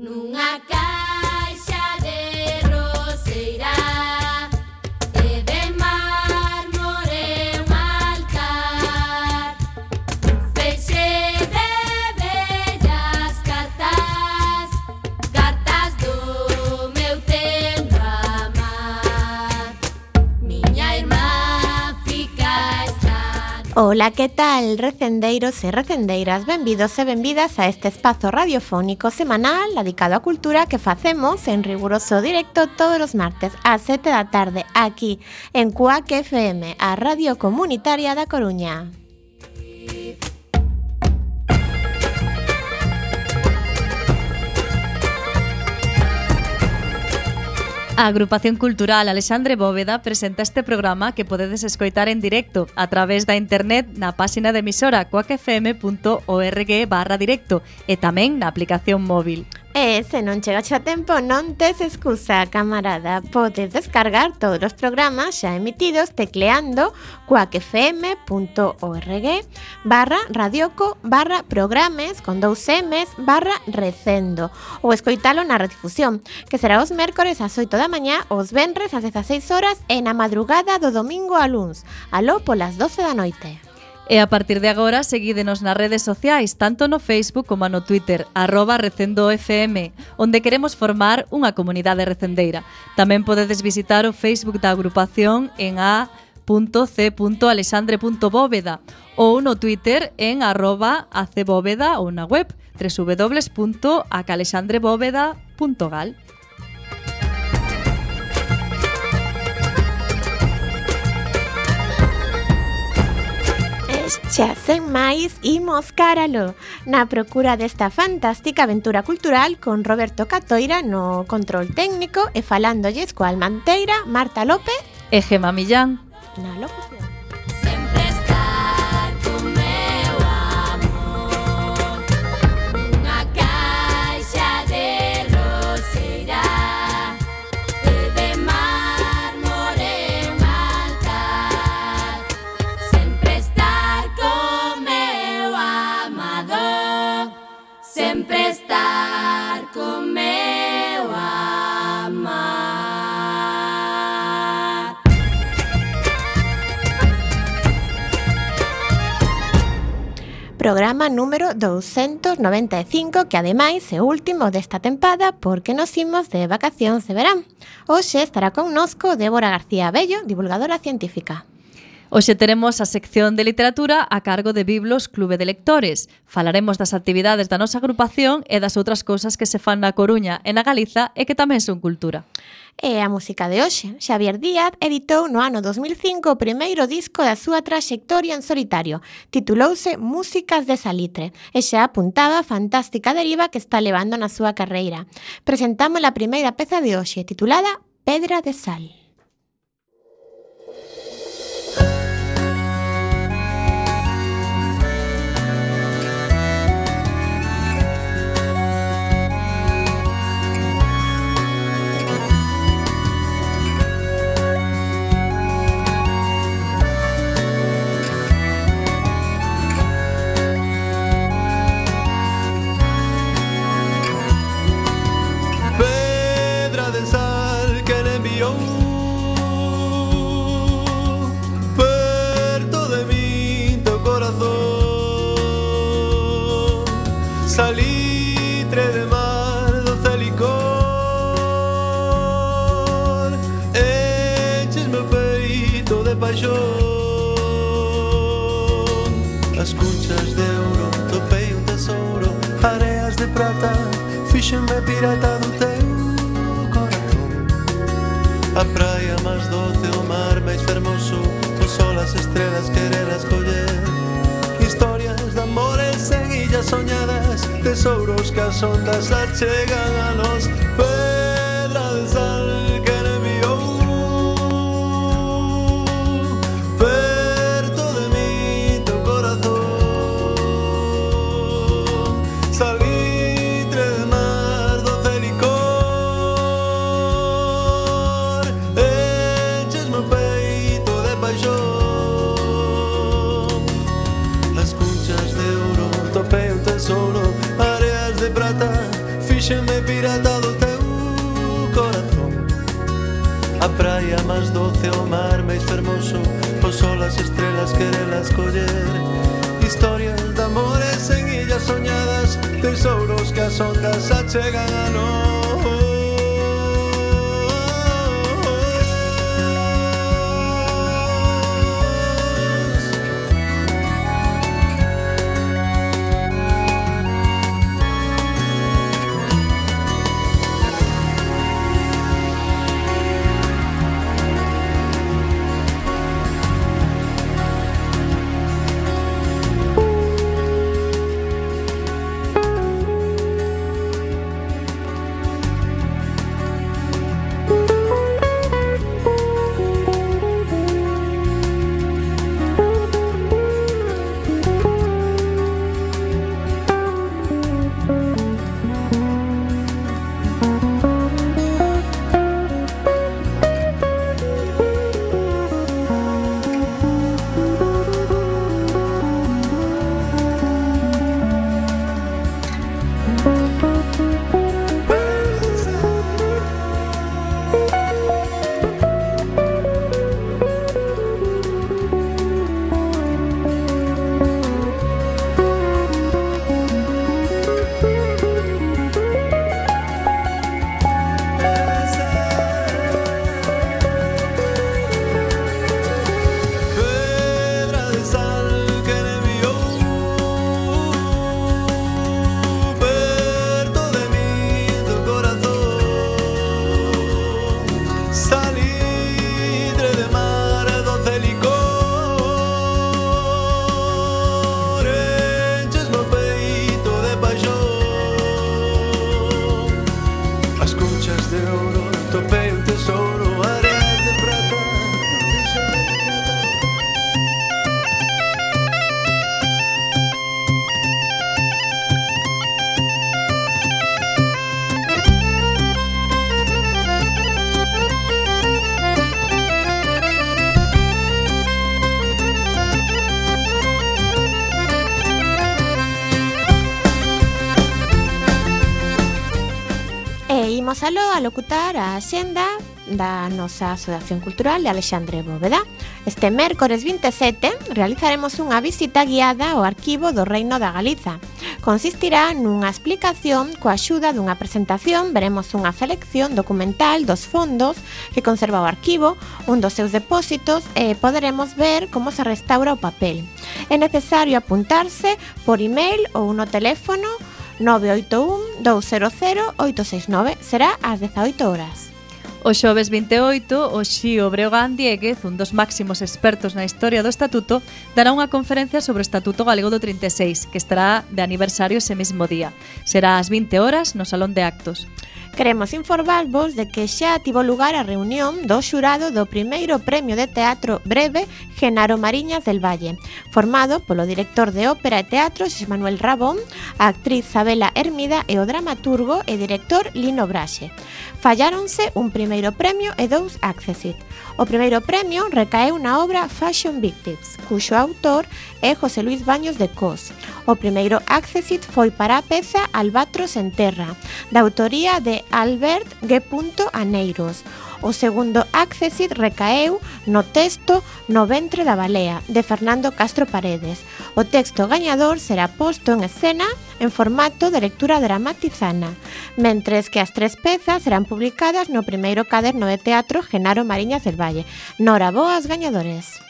nunha casa Ola, que tal, recendeiros e recendeiras? Benvidos e benvidas a este espazo radiofónico semanal dedicado á cultura que facemos en riguroso directo todos os martes ás 7 da tarde aquí en Cuac FM, a Radio Comunitaria da Coruña. A Agrupación Cultural Alexandre Bóveda presenta este programa que podedes escoitar en directo a través da internet na páxina de emisora coacfm.org barra directo e tamén na aplicación móvil. E se non chegaxe a tempo, non tes excusa, camarada. Podes descargar todos os programas xa emitidos tecleando cuacfm.org barra radioco barra programes con dous M's barra recendo ou escoitalo na redifusión, que será os mércores ás 8 da mañá, os venres ás 16 horas e na madrugada do domingo a luns, aló polas 12 da noite. E a partir de agora, seguídenos nas redes sociais, tanto no Facebook como no Twitter, arroba recendofm, onde queremos formar unha comunidade recendeira. Tamén podedes visitar o Facebook da agrupación en a .c.alexandre.bóveda ou no Twitter en arroba acbóveda ou na web www.acalexandrebóveda.gal. Xa sen máis, imos cáralo na procura desta fantástica aventura cultural con Roberto Catoira no control técnico e falándolles coa Almanteira, Marta López e Gema Millán. Na locución. programa número 295 que ademais é o último desta tempada porque nos imos de vacacións de verán. Hoxe estará connosco Débora García Bello, divulgadora científica. Hoxe teremos a sección de literatura a cargo de Biblos Clube de Lectores. Falaremos das actividades da nosa agrupación e das outras cousas que se fan na Coruña e na Galiza e que tamén son cultura. E a música de hoxe, Xavier Díaz editou no ano 2005 o primeiro disco da súa traxectoria en solitario. Titulouse Músicas de Salitre e xa apuntaba a fantástica deriva que está levando na súa carreira. Presentamos a primeira peza de hoxe, titulada Pedra de Sal. locutar a Xenda da nosa Asociación Cultural de Alexandre Bóveda. Este mércores 27 realizaremos unha visita guiada ao arquivo do Reino da Galiza. Consistirá nunha explicación coa axuda dunha presentación veremos unha selección documental dos fondos que conserva o arquivo, un dos seus depósitos e poderemos ver como se restaura o papel. É necesario apuntarse por email ou no teléfono 981-200-869. Será ás 18 horas. O xoves 28, o Xío Breogán Dieguez, un dos máximos expertos na historia do Estatuto, dará unha conferencia sobre o Estatuto Galego do 36, que estará de aniversario ese mesmo día. Será ás 20 horas no Salón de Actos. Queremos informarvos de que xa tivo lugar a reunión do xurado do primeiro premio de teatro breve Genaro Mariñas del Valle, formado polo director de ópera e teatro Xis Manuel Rabón, a actriz Sabela Hermida e o dramaturgo e director Lino Braxe. Falláronse un primeiro premio e dous Accessit. O primeiro premio recaeu na obra Fashion Victims, cuxo autor é José Luis Baños de Cos. O primeiro Accessit foi para a peza Albatros en Terra, da autoría de Albert G. Aneiros. O segundo accessit recaeu no texto No ventre da balea, de Fernando Castro Paredes. O texto gañador será posto en escena en formato de lectura dramatizana, mentres que as tres pezas serán publicadas no primeiro caderno de teatro Genaro Mariña Cervalle. Nora boas gañadores!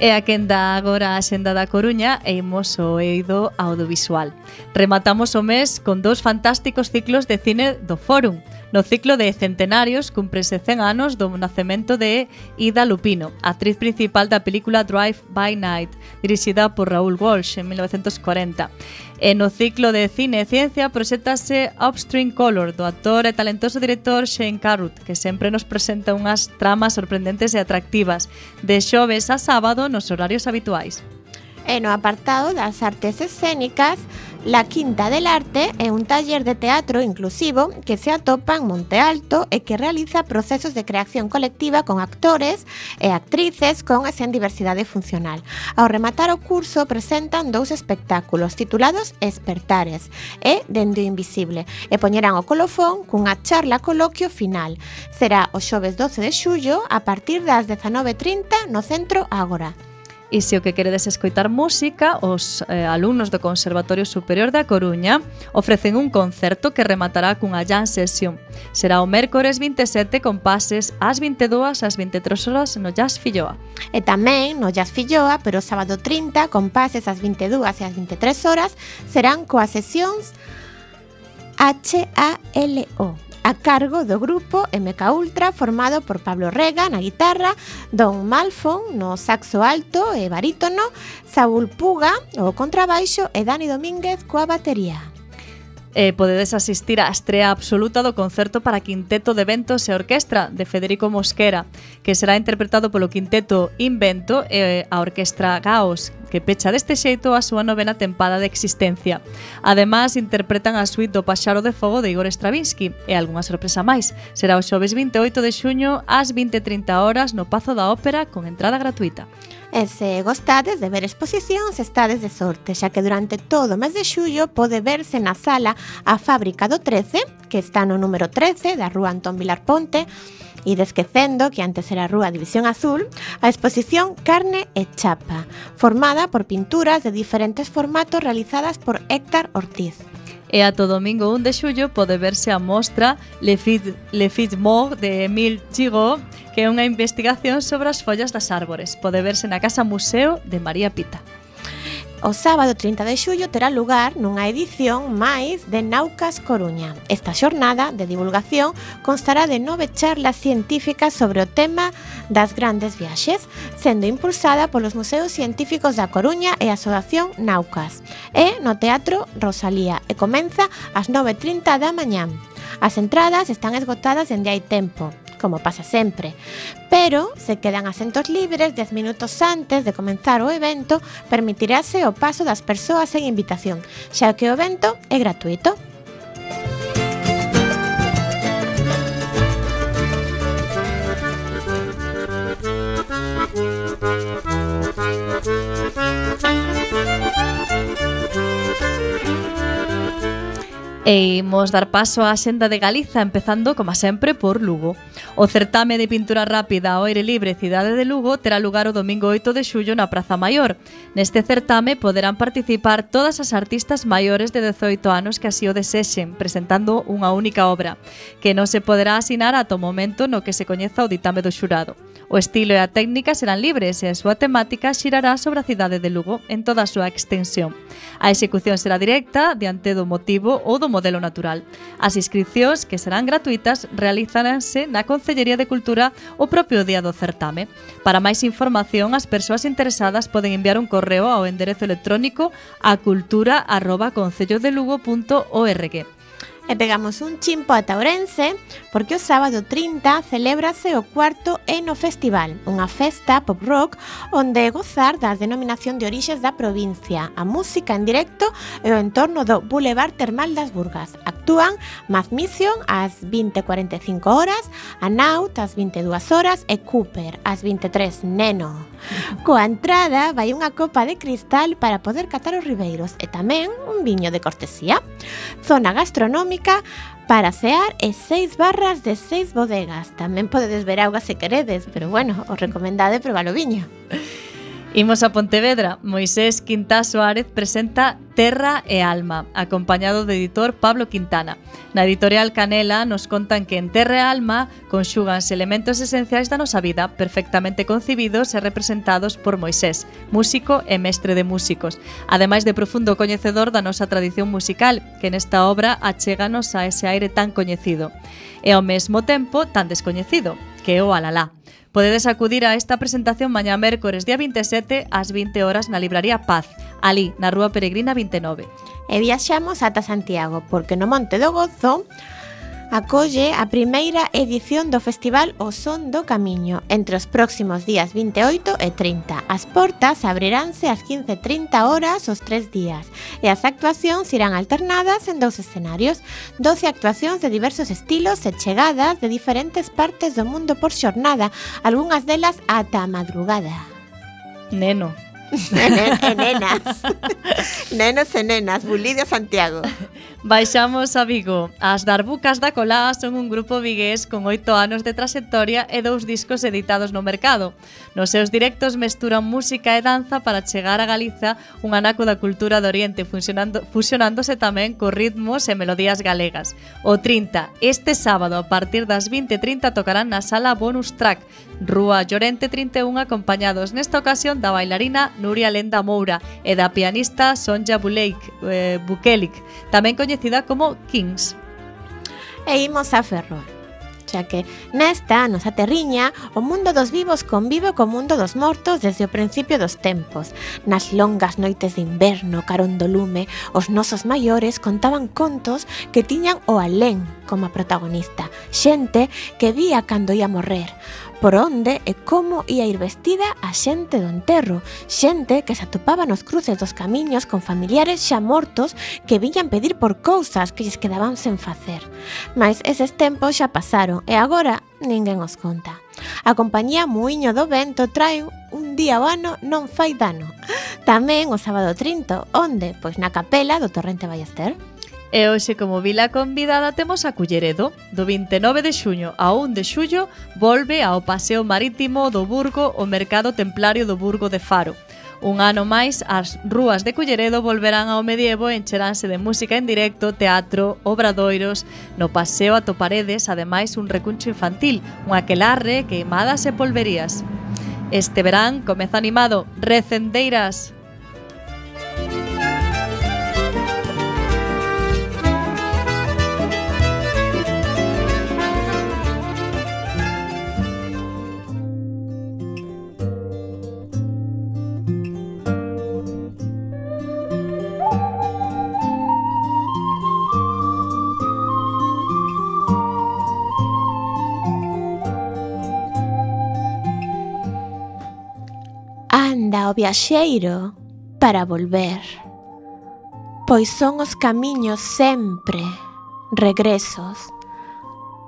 E a quenda agora a xenda da Coruña e imos o eido audiovisual. Rematamos o mes con dous fantásticos ciclos de cine do Fórum. No ciclo de centenarios cumprese 100 anos do nacemento de Ida Lupino, actriz principal da película Drive by Night, dirixida por Raúl Walsh en 1940. E no ciclo de cine e ciencia proxectase Upstream Color, do actor e talentoso director Shane Carruth, que sempre nos presenta unhas tramas sorprendentes e atractivas, de xoves a sábado nos horarios habituais. E no apartado das artes escénicas, La Quinta del Arte é un taller de teatro inclusivo que se atopa en Monte Alto e que realiza procesos de creación colectiva con actores e actrices con e sen diversidade funcional. Ao rematar o curso presentan dous espectáculos titulados Espertares e Dende o Invisible e poñerán o colofón cunha charla coloquio final. Será o xoves 12 de xullo a partir das 19.30 no Centro Ágora. E se o que queredes escoitar música, os eh, alumnos do Conservatorio Superior da Coruña ofrecen un concerto que rematará cunha jam session. Será o mércores 27 con pases ás 22 ás 23 horas no Jazz Filloa. E tamén no Jazz Filloa, pero o sábado 30 con pases ás 22 e ás 23 horas serán coas sesións HALO a cargo do grupo MK Ultra formado por Pablo Rega na guitarra, Don Malfon no saxo alto e barítono, Saúl Puga o contrabaixo e Dani Domínguez coa batería. E podedes asistir á estrea absoluta do concerto para quinteto de ventos e orquestra de Federico Mosquera, que será interpretado polo quinteto Invento e a orquestra Gaos, que pecha deste xeito a súa novena tempada de existencia. Ademais, interpretan a suite do Paxaro de Fogo de Igor Stravinsky e algunha sorpresa máis. Será o xoves 28 de xuño ás 20.30 horas no Pazo da Ópera con entrada gratuita. E se gostades de ver exposicións, estades de sorte, xa que durante todo o mes de xullo pode verse na sala a Fábrica do 13, que está no número 13 da Rúa Antón Vilar Ponte, E desquecendo que antes era a Rúa División Azul, a exposición Carne e Chapa, formada por pinturas de diferentes formatos realizadas por Héctor Ortiz. E ato domingo 1 de xullo pode verse a mostra Le, Fit, Le Fit Mort de Emil Chigo, que é unha investigación sobre as follas das árbores. Pode verse na Casa Museo de María Pita. O sábado 30 de xullo terá lugar nunha edición máis de Naucas Coruña. Esta xornada de divulgación constará de nove charlas científicas sobre o tema das grandes viaxes, sendo impulsada polos Museos Científicos da Coruña e a Asociación Naucas. E no Teatro Rosalía e comeza ás 9.30 da mañán. As entradas están esgotadas dende hai tempo como pasa sempre. Pero, se quedan asentos libres 10 minutos antes de comenzar o evento, permitiráse o paso das persoas sen invitación, xa que o evento é gratuito. E imos dar paso á xenda de Galiza empezando, como sempre, por Lugo. O certame de pintura rápida ao aire libre Cidade de Lugo terá lugar o domingo 8 de xullo na Praza Maior. Neste certame poderán participar todas as artistas maiores de 18 anos que así o desexen, presentando unha única obra, que non se poderá asinar ata o momento no que se coñeza o ditame do xurado. O estilo e a técnica serán libres e a súa temática xirará sobre a cidade de Lugo en toda a súa extensión. A execución será directa diante do motivo ou do motivo modelo natural. As inscripcións, que serán gratuitas, realizaránse na Concellería de Cultura o propio día do certame. Para máis información, as persoas interesadas poden enviar un correo ao enderezo electrónico a cultura.concellodelugo.org e pegamos un chimpo ata Ourense porque o sábado 30 celébrase o cuarto Eno Festival, unha festa pop rock onde gozar da denominación de orixes da provincia, a música en directo e o entorno do Boulevard Termal das Burgas. Actúan Mad Mission ás 20.45 horas, Anaut ás 22 horas e Cooper ás 23 neno. Coa entrada vai unha copa de cristal para poder catar os ribeiros e tamén un viño de cortesía. Zona gastronómica para cear e seis barras de seis bodegas. Tamén podedes ver auga se queredes, pero bueno, os recomendade probar o viño. Imos a Pontevedra. Moisés Quintá Suárez presenta Terra e Alma, acompañado do editor Pablo Quintana. Na editorial Canela nos contan que en Terra e Alma conxuganse elementos esenciais da nosa vida, perfectamente concibidos e representados por Moisés, músico e mestre de músicos, ademais de profundo coñecedor da nosa tradición musical, que nesta obra achéganos a ese aire tan coñecido e ao mesmo tempo tan descoñecido, que é o Alalá. Podedes acudir a esta presentación mañá mércores día 27 ás 20 horas na Libraría Paz, ali na Rúa Peregrina 29. E viaxamos ata Santiago, porque no Monte do Gozo acolle a primeira edición do Festival O Son do Camiño entre os próximos días 28 e 30. As portas abriránse ás 15.30 horas os tres días e as actuacións irán alternadas en dous escenarios, 12 actuacións de diversos estilos e chegadas de diferentes partes do mundo por xornada, algunhas delas ata a madrugada. Neno, nenas. Nenos e nenas, Bulidia Santiago. Baixamos a Vigo. As Darbucas da Colá son un grupo vigués con oito anos de trayectoria e dous discos editados no mercado. Nos seus directos mesturan música e danza para chegar a Galiza un anaco da cultura do Oriente fusionando, fusionándose tamén co ritmos e melodías galegas. O 30, este sábado a partir das 20.30 tocarán na sala Bonus Track Rúa Llorente 31 acompañados nesta ocasión da bailarina Nuria Lenda Moura e da pianista Sonja Buleik, eh, Bukelik, tamén coñecida como Kings. E imos a Ferrol xa que nesta nosa terriña o mundo dos vivos convive co mundo dos mortos desde o principio dos tempos. Nas longas noites de inverno, carón do lume, os nosos maiores contaban contos que tiñan o alén como a protagonista, xente que vía cando ia morrer, por onde e como ia ir vestida a xente do enterro, xente que se atopaba nos cruces dos camiños con familiares xa mortos que viñan pedir por cousas que lles quedaban sen facer. Mas eses tempos xa pasaron e agora ninguén os conta. A compañía Muiño do Vento trae un día ao ano non fai dano. Tamén o sábado 30, onde? Pois na capela do Torrente Ballester. E hoxe, como vila convidada, temos a Culleredo. Do 29 de xuño a 1 de xullo volve ao Paseo Marítimo do Burgo o Mercado Templario do Burgo de Faro. Un ano máis, as rúas de Culleredo volverán ao medievo e encheránse de música en directo, teatro, obradoiros. No paseo atoparedes, ademais, un recuncho infantil, un aquelarre, queimadas e polverías. Este verán comeza animado Recendeiras. manda o viaxeiro para volver, pois son os camiños sempre regresos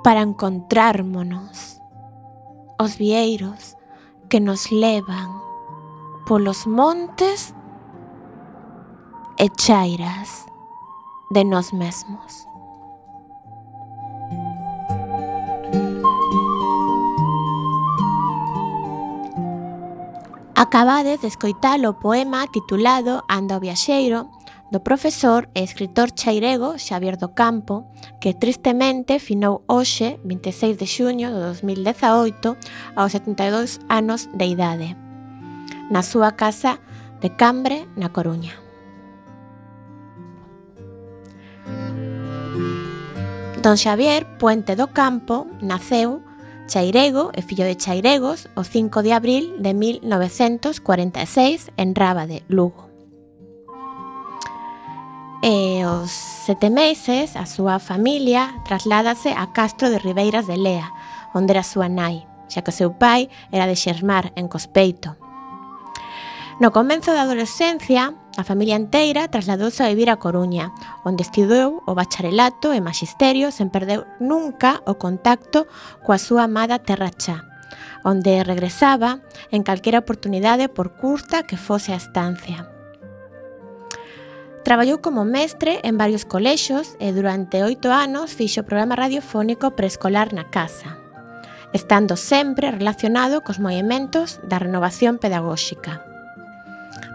para encontrármonos, os vieiros que nos levan polos montes e chairas de nós mesmos. Acabades de escoitar o poema titulado Anda o viaxeiro do profesor e escritor chairego Xavier do Campo, que tristemente finou hoxe, 26 de xuño de 2018, aos 72 anos de idade, na súa casa de Cambre, na Coruña. Don Xavier Puente do Campo naceu Chairego e fillo de chairegos o 5 de abril de 1946 en Rábade, Lugo. E aos sete meses, a súa familia trasládase a Castro de Ribeiras de Lea, onde era súa nai, xa que o seu pai era de Xermar, en Cospeito. No comenzo da adolescencia, A familia enteira trasladouse a vivir a Coruña, onde estudou o bacharelato e magisterio sen perder nunca o contacto coa súa amada terra chá, onde regresaba en calquera oportunidade por curta que fose a estancia. Traballou como mestre en varios colexos e durante oito anos fixo o programa radiofónico preescolar na casa, estando sempre relacionado cos movimentos da renovación pedagóxica.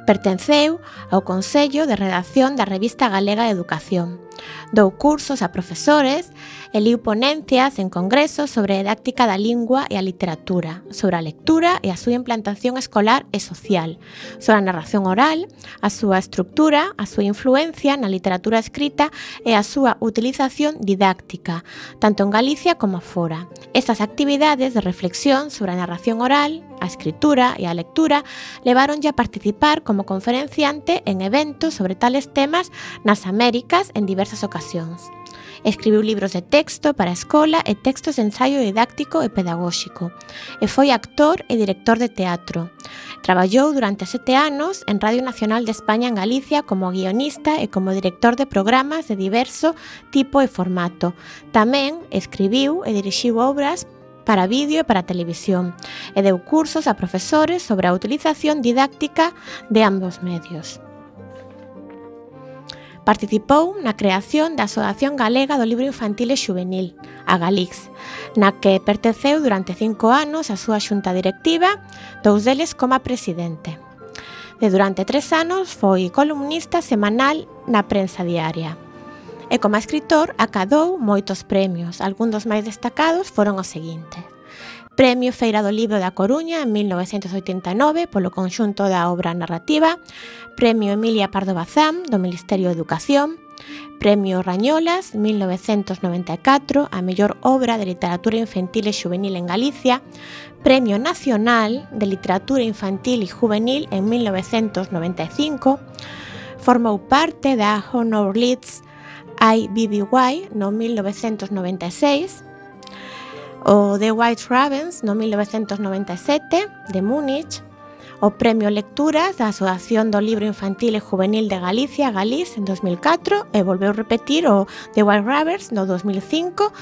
Pertenceu ao Consello de Redacción da Revista Galega de Educación. Dou cursos a profesores e liu ponencias en congresos sobre a didáctica da lingua e a literatura, sobre a lectura e a súa implantación escolar e social, sobre a narración oral, a súa estructura, a súa influencia na literatura escrita e a súa utilización didáctica, tanto en Galicia como fora. Estas actividades de reflexión sobre a narración oral, a escritura e a lectura levaronlle a participar como conferenciante en eventos sobre tales temas nas Américas en diversas ocasións. Escribiu libros de texto para a escola e textos de ensaio didáctico e pedagóxico. E foi actor e director de teatro. Traballou durante sete anos en Radio Nacional de España en Galicia como guionista e como director de programas de diverso tipo e formato. Tamén escribiu e dirixiu obras para vídeo e para televisión e deu cursos a profesores sobre a utilización didáctica de ambos medios. Participou na creación da Asociación Galega do Libro Infantil e Xuvenil, a Galix, na que perteceu durante cinco anos a súa xunta directiva, dous deles como presidente. De durante tres anos foi columnista semanal na prensa diaria. E como escritor acadou moitos premios, algúns dos máis destacados foron os seguintes. Premio Feira do Libro da Coruña en 1989 polo conxunto da obra narrativa, Premio Emilia Pardo Bazán do Ministerio de Educación, Premio Rañolas 1994 a mellor obra de literatura infantil e juvenil en Galicia, Premio Nacional de Literatura Infantil e Juvenil en 1995, formou parte da Honor Leeds IBBY no 1996, o The White Ravens no 1997 de Múnich o Premio Lecturas da Asociación do Libro Infantil e Juvenil de Galicia, Galís, en 2004 e volveu repetir o The White Ravens no 2005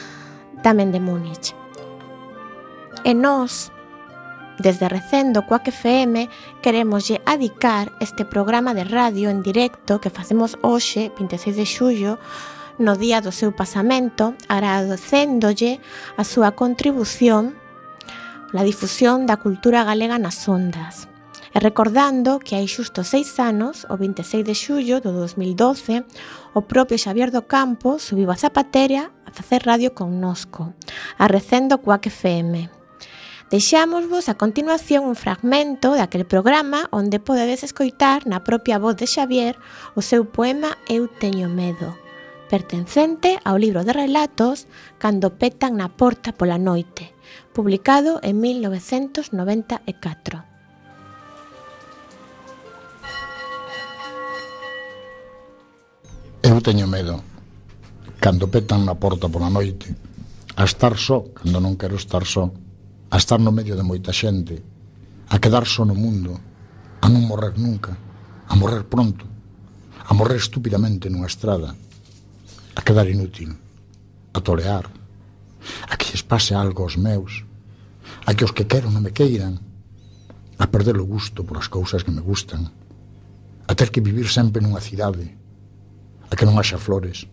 tamén de Múnich. E nós, desde Recendo Coac FM, queremos lle adicar este programa de radio en directo que facemos hoxe, 26 de xullo, no día do seu pasamento, agradecéndolle a súa contribución la difusión da cultura galega nas ondas. E recordando que hai xusto seis anos, o 26 de xullo do 2012, o propio Xavier do Campo subiu a Zapatera a facer radio connosco, a recendo Cuac FM. Deixámosvos a continuación un fragmento daquel programa onde podedes escoitar na propia voz de Xavier o seu poema Eu teño medo, pertencente ao libro de relatos Cando petan na porta pola noite, publicado en 1994. Eu teño medo cando petan na porta pola noite, a estar só cando non quero estar só, a estar no medio de moita xente, a quedar só no mundo, a non morrer nunca, a morrer pronto, a morrer estúpidamente nunha estrada, a quedar inútil, a tolear, a que lles pase algo aos meus, a que os que quero non me queiran, a perder o gusto por as cousas que me gustan, a ter que vivir sempre nunha cidade, a que non haxa flores,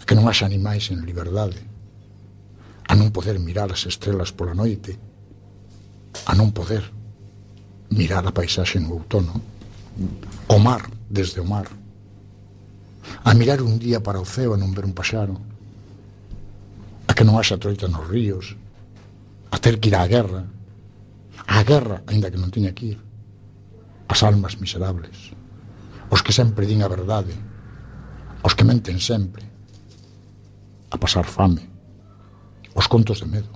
a que non haxa animais en liberdade, a non poder mirar as estrelas pola noite, a non poder mirar a paisaxe no outono, o mar desde o mar, a mirar un día para o ceo e non ver un paxaro, a que non haxa troita nos ríos, a ter que ir á guerra, á guerra, aínda que non tiña que ir, as almas miserables, os que sempre din a verdade, os que menten sempre, a pasar fame, os contos de medo,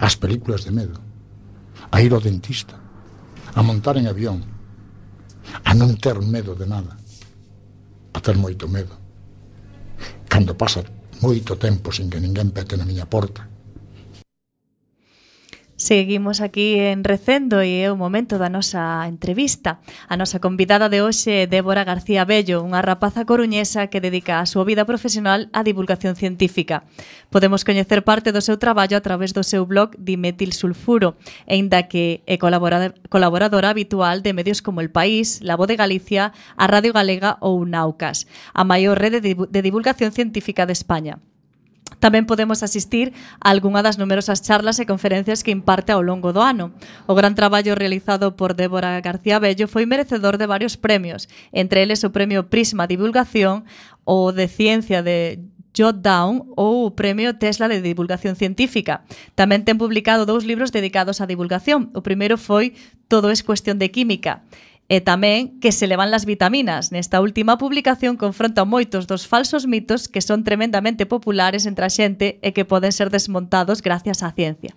as películas de medo, a ir ao dentista, a montar en avión, a non ter medo de nada, a ter moito medo. Cando pasa moito tempo sin que ninguén pete na miña porta, Seguimos aquí en Recendo e é o momento da nosa entrevista. A nosa convidada de hoxe é Débora García Bello, unha rapaza coruñesa que dedica a súa vida profesional á divulgación científica. Podemos coñecer parte do seu traballo a través do seu blog Dimetil Sulfuro, aínda que é colaboradora, colaboradora habitual de medios como El País, La Voz de Galicia, a Radio Galega ou Naucas, a maior rede de divulgación científica de España. Tamén podemos asistir a algunha das numerosas charlas e conferencias que imparte ao longo do ano. O gran traballo realizado por Débora García Bello foi merecedor de varios premios, entre eles o Premio Prisma Divulgación, o de Ciencia de Jotdown ou o Premio Tesla de Divulgación Científica. Tamén ten publicado dous libros dedicados á divulgación. O primeiro foi Todo es cuestión de química e tamén que se levan las vitaminas. Nesta última publicación confronta moitos dos falsos mitos que son tremendamente populares entre a xente e que poden ser desmontados gracias á ciencia.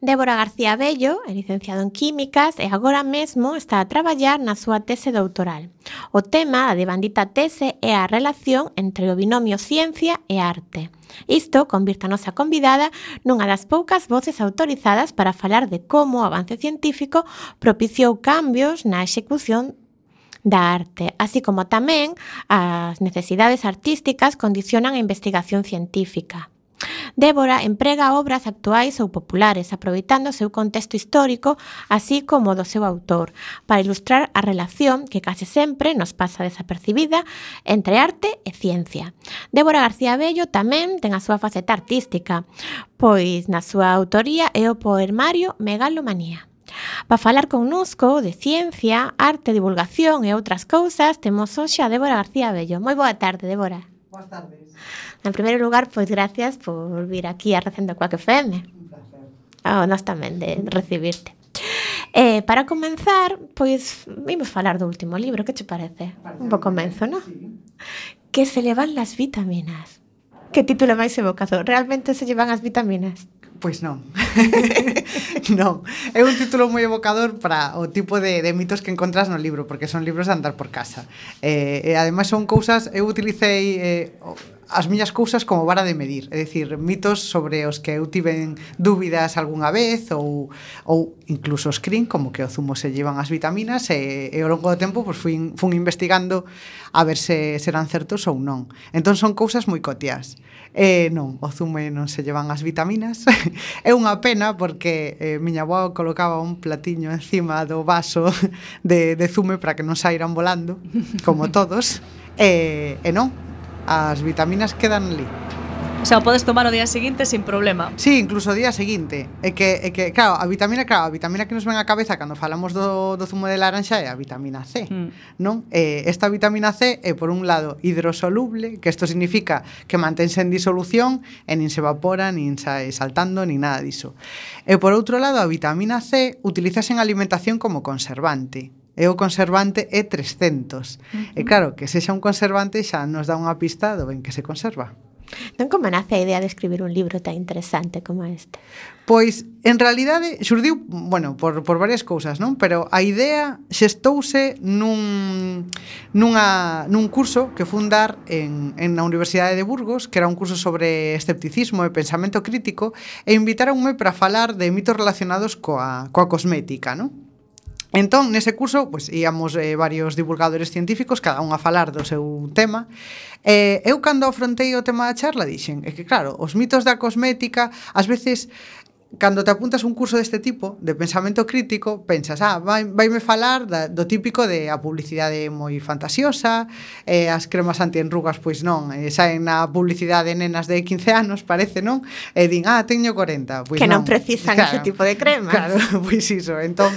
Débora García Bello é licenciado en Químicas e agora mesmo está a traballar na súa tese doutoral. O tema da devandita tese é a relación entre o binomio ciencia e arte. Isto convirta a nosa convidada nunha das poucas voces autorizadas para falar de como o avance científico propiciou cambios na execución da arte, así como tamén as necesidades artísticas condicionan a investigación científica. Débora emprega obras actuais ou populares, aproveitando o seu contexto histórico, así como o do seu autor, para ilustrar a relación que case sempre nos pasa desapercibida entre arte e ciencia. Débora García Bello tamén ten a súa faceta artística, pois na súa autoría é o poemario Megalomanía. Para falar connosco de ciencia, arte, divulgación e outras cousas, temos hoxe a Débora García Bello. Moi boa tarde, Débora. Boas tardes. En primeiro lugar, pois gracias por vir aquí a Recendo Coac FM. Un placer. Oh, nós tamén de recibirte. Eh, para comenzar, pois vimos falar do último libro, que che parece? parece Un pouco comenzo, non? Sí. Que se levan las vitaminas. Que título máis evocado? Realmente se llevan as vitaminas? Pois non. non, é un título moi evocador para o tipo de, de mitos que encontras no libro, porque son libros de andar por casa. Eh, e ademais son cousas, eu utilicei eh, as miñas cousas como vara de medir, é dicir, mitos sobre os que eu tiven dúbidas algunha vez ou ou incluso os crin como que o zumo se llevan as vitaminas e, e ao longo do tempo pois fui fun investigando a ver se serán certos ou non. Entón son cousas moi cotias. Eh, non, o zumo non se llevan as vitaminas. é unha pena porque eh, miña avó colocaba un platiño encima do vaso de, de zume para que non sairan volando, como todos. E, eh, e non, as vitaminas quedan ali. O sea, podes tomar o día seguinte sin problema. Sí, incluso o día seguinte. É que, é que claro, a vitamina, claro, a vitamina que nos ven á cabeza cando falamos do, do zumo de laranxa é a vitamina C, mm. non? Eh, esta vitamina C é, por un lado, hidrosoluble, que isto significa que mantense en disolución e nin se evapora, nin sae saltando, nin nada diso. E, por outro lado, a vitamina C utilizase en alimentación como conservante e o conservante é 300. Uh -huh. E claro, que sexa un conservante xa nos dá unha pista do ben que se conserva. Non como nace a idea de escribir un libro tan interesante como este? Pois, en realidade, xurdiu, bueno, por, por varias cousas, non? Pero a idea xestouse nun, nunha, nun curso que fundar en, en a Universidade de Burgos, que era un curso sobre escepticismo e pensamento crítico, e invitaronme para falar de mitos relacionados coa, coa cosmética, non? Entón, nese curso, pois, íamos eh, varios divulgadores científicos, cada un a falar do seu tema. Eh, eu, cando afrontei o tema da charla, dixen, é que, claro, os mitos da cosmética, ás veces, cando te apuntas un curso deste tipo de pensamento crítico, pensas, ah, vai, vaime falar da, do típico de a publicidade moi fantasiosa, eh, as cremas antienrugas, pois non, eh, saen na publicidade nenas de 15 anos, parece, non? E din, ah, teño 40. Pois que non, non precisan claro, ese tipo de cremas. Claro, pois iso. Entón,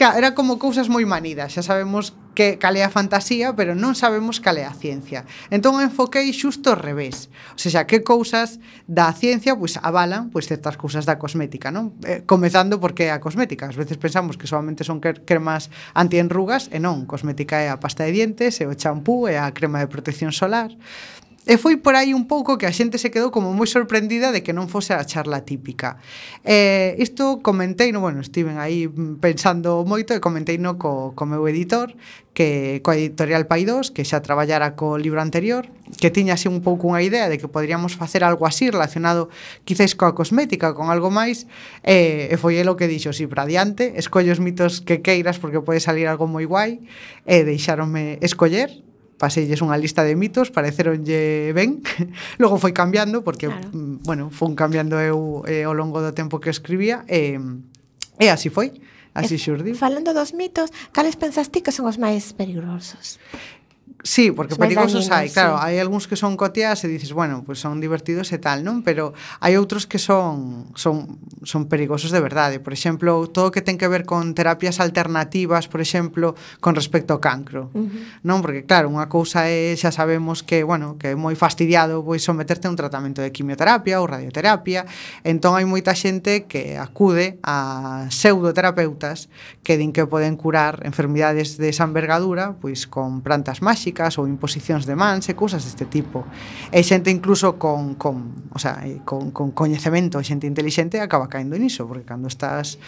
Claro, era como cousas moi manidas, xa sabemos que cal é a fantasía, pero non sabemos cal é a ciencia. Entón enfoquei xusto ao revés. O sea, que cousas da ciencia pois avalan pois certas cousas da cosmética, non? Eh, comezando porque é a cosmética. Ás veces pensamos que solamente son cremas antienrugas e non, cosmética é a pasta de dientes, é o champú, é a crema de protección solar. E foi por aí un pouco que a xente se quedou como moi sorprendida de que non fose a charla típica. Eh, isto comentei, no, bueno, estiven aí pensando moito e comentei no co, co meu editor que coa editorial Paidós, que xa traballara co libro anterior, que tiña así un pouco unha idea de que poderíamos facer algo así relacionado quizáis coa cosmética, con algo máis, eh, e foi el o que dixo, si, para diante, escollo os mitos que queiras porque pode salir algo moi guai, e eh, deixáronme escoller, paselles unha lista de mitos, pareceronlle ben, logo foi cambiando porque claro. Mm, bueno, fun cambiando eu eh, ao longo do tempo que escribía e eh, e así foi. Así xurdiu. Falando dos mitos, cales pensas ti que son os máis perigosos? Sí, porque os perigosos hai, claro, sí. hai algúns que son cotiás e dices, bueno, pues son divertidos e tal, non? Pero hai outros que son son son perigosos de verdade. Por exemplo, todo o que ten que ver con terapias alternativas, por exemplo, con respecto ao cancro. Uh -huh. Non, porque claro, unha cousa é xa sabemos que, bueno, que é moi fastidiado pois someterte a un tratamento de quimioterapia ou radioterapia. Entón hai moita xente que acude a pseudoterapeutas que din que poden curar enfermidades de esa envergadura pois con plantas máxicas físicas ou imposicións de mans e cousas deste tipo. E xente incluso con, con, o sea, con, con coñecemento xente intelixente acaba caendo niso, porque cando estás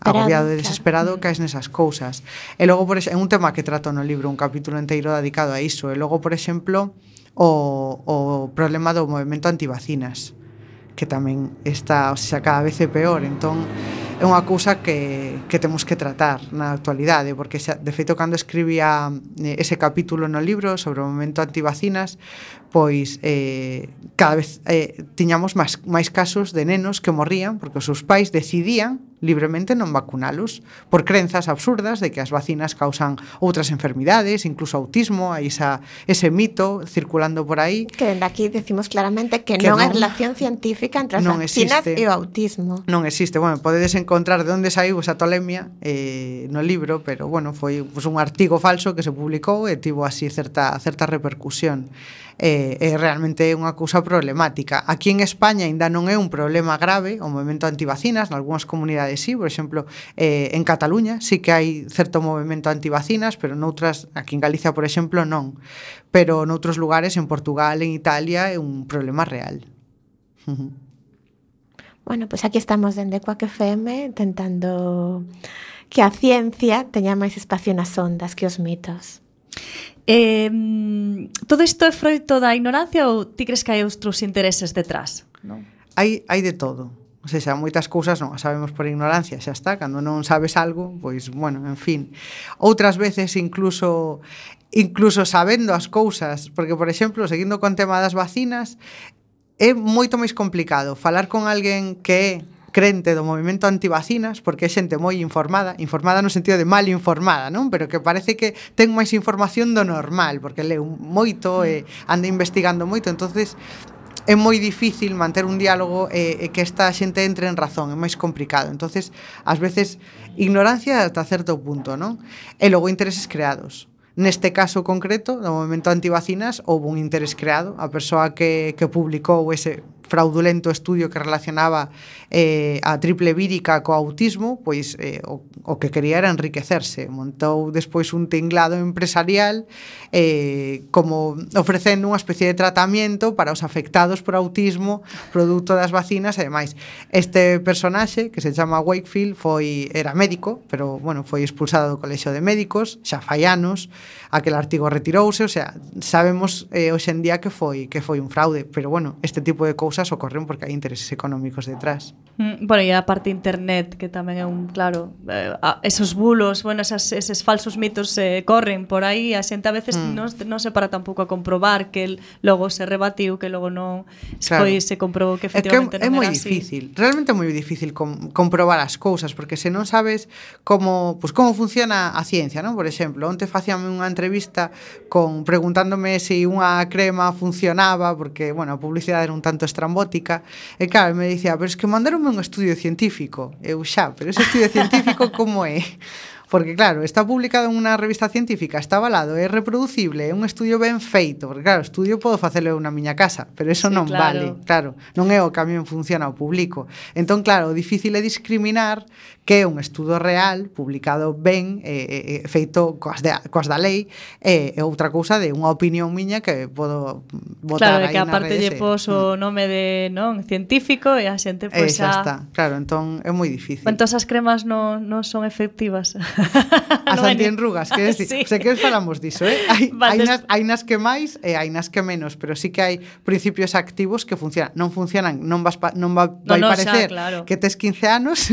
agobiado e desesperado claro. caes nesas cousas. E logo, por é un tema que trato no libro, un capítulo inteiro dedicado a iso. E logo, por exemplo, o, o problema do movimento antivacinas, que tamén está, o sea, cada vez é peor. Entón, é unha cousa que, que temos que tratar na actualidade, porque xa, de feito cando escribía ese capítulo no libro sobre o momento antivacinas, pois eh, cada vez eh, tiñamos máis, máis casos de nenos que morrían porque os seus pais decidían libremente non vacunalos por crenzas absurdas de que as vacinas causan outras enfermidades, incluso autismo, hai esa, ese mito circulando por aí. Que dende aquí decimos claramente que, que non, non hai relación científica entre as vacinas existe. e o autismo. Non existe. Bueno, podedes en encontrar de onde saiu esa tolemia eh, no libro, pero bueno, foi pues, un artigo falso que se publicou e tivo así certa, certa repercusión. Eh, é realmente unha cousa problemática. Aquí en España ainda non é un problema grave o movimento antivacinas, nalgúnas comunidades sí, por exemplo, eh, en Cataluña sí que hai certo movimento antivacinas, pero noutras, aquí en Galicia, por exemplo, non. Pero noutros lugares, en Portugal, en Italia, é un problema real. Uh -huh. Bueno, pois pues aquí estamos dende Coac FM tentando que a ciencia teña máis espacio nas ondas que os mitos. Eh, todo isto é froito da ignorancia ou ti crees que hai outros intereses detrás? Non? Hai, hai de todo. O sea, moitas cousas non as sabemos por ignorancia, xa está, cando non sabes algo, pois, bueno, en fin. Outras veces incluso incluso sabendo as cousas, porque por exemplo, seguindo con tema das vacinas, é moito máis complicado falar con alguén que é crente do movimento antivacinas porque é xente moi informada, informada no sentido de mal informada, non? Pero que parece que ten máis información do normal porque leu moito e anda investigando moito, entonces é moi difícil manter un diálogo e, e que esta xente entre en razón, é máis complicado. Entonces, ás veces ignorancia ata certo punto, non? E logo intereses creados Neste caso concreto, no movimento antivacinas, houve un interés creado. A persoa que, que publicou ese fraudulento estudio que relacionaba eh, a triple vírica co autismo, pois eh, o, o que quería era enriquecerse. Montou despois un tinglado empresarial eh, como ofrecendo unha especie de tratamento para os afectados por autismo produto das vacinas e demais. Este personaxe, que se chama Wakefield, foi era médico, pero bueno, foi expulsado do colexo de médicos, xa fai anos, aquel artigo retirouse, o sea, sabemos eh, hoxendía que foi que foi un fraude, pero bueno, este tipo de cousas cousas ocorren porque hai intereses económicos detrás. Mm, bueno, e a parte internet, que tamén é un, claro, eh, esos bulos, bueno, esas, eses falsos mitos eh, corren por aí, a xente a veces mm. non, non se para tampouco a comprobar que el, logo se rebatiu, que logo non claro. foi, se comprobou que efectivamente é que non é, non era moi así. difícil, realmente é moi difícil com, comprobar as cousas, porque se non sabes como, pues, como funciona a ciencia, non? Por exemplo, onte facíame unha entrevista con preguntándome se si unha crema funcionaba, porque, bueno, a publicidade era un tanto estrambótica e claro, me dicía, ah, pero es que mandaronme un estudio científico. Eu xa, pero ese estudio científico como é? Porque claro, está publicado en unha revista científica, está avalado, é reproducible, é un estudio ben feito, porque claro, estudio podo facelo eu na miña casa, pero eso sí, non claro. vale, claro, non é o que a min funciona o público. Entón, claro, o difícil é discriminar que é un estudo real, publicado ben, eh, eh, feito coas, de, coas da lei, eh, é outra cousa de unha opinión miña que podo botar claro, aí que aparte lle pos o mm. nome de non científico e a xente pois pues, xa está. Claro, entón é moi difícil. Entón as cremas non non son efectivas. as en antienrugas, que decir, sí. o que falamos diso, eh? Hai, vale. hai, nas, hai nas que máis e hai nas que menos, pero sí que hai principios activos que funcionan, non funcionan, non vas pa, non va, no, vai no, parecer xa, claro. que tes 15 anos,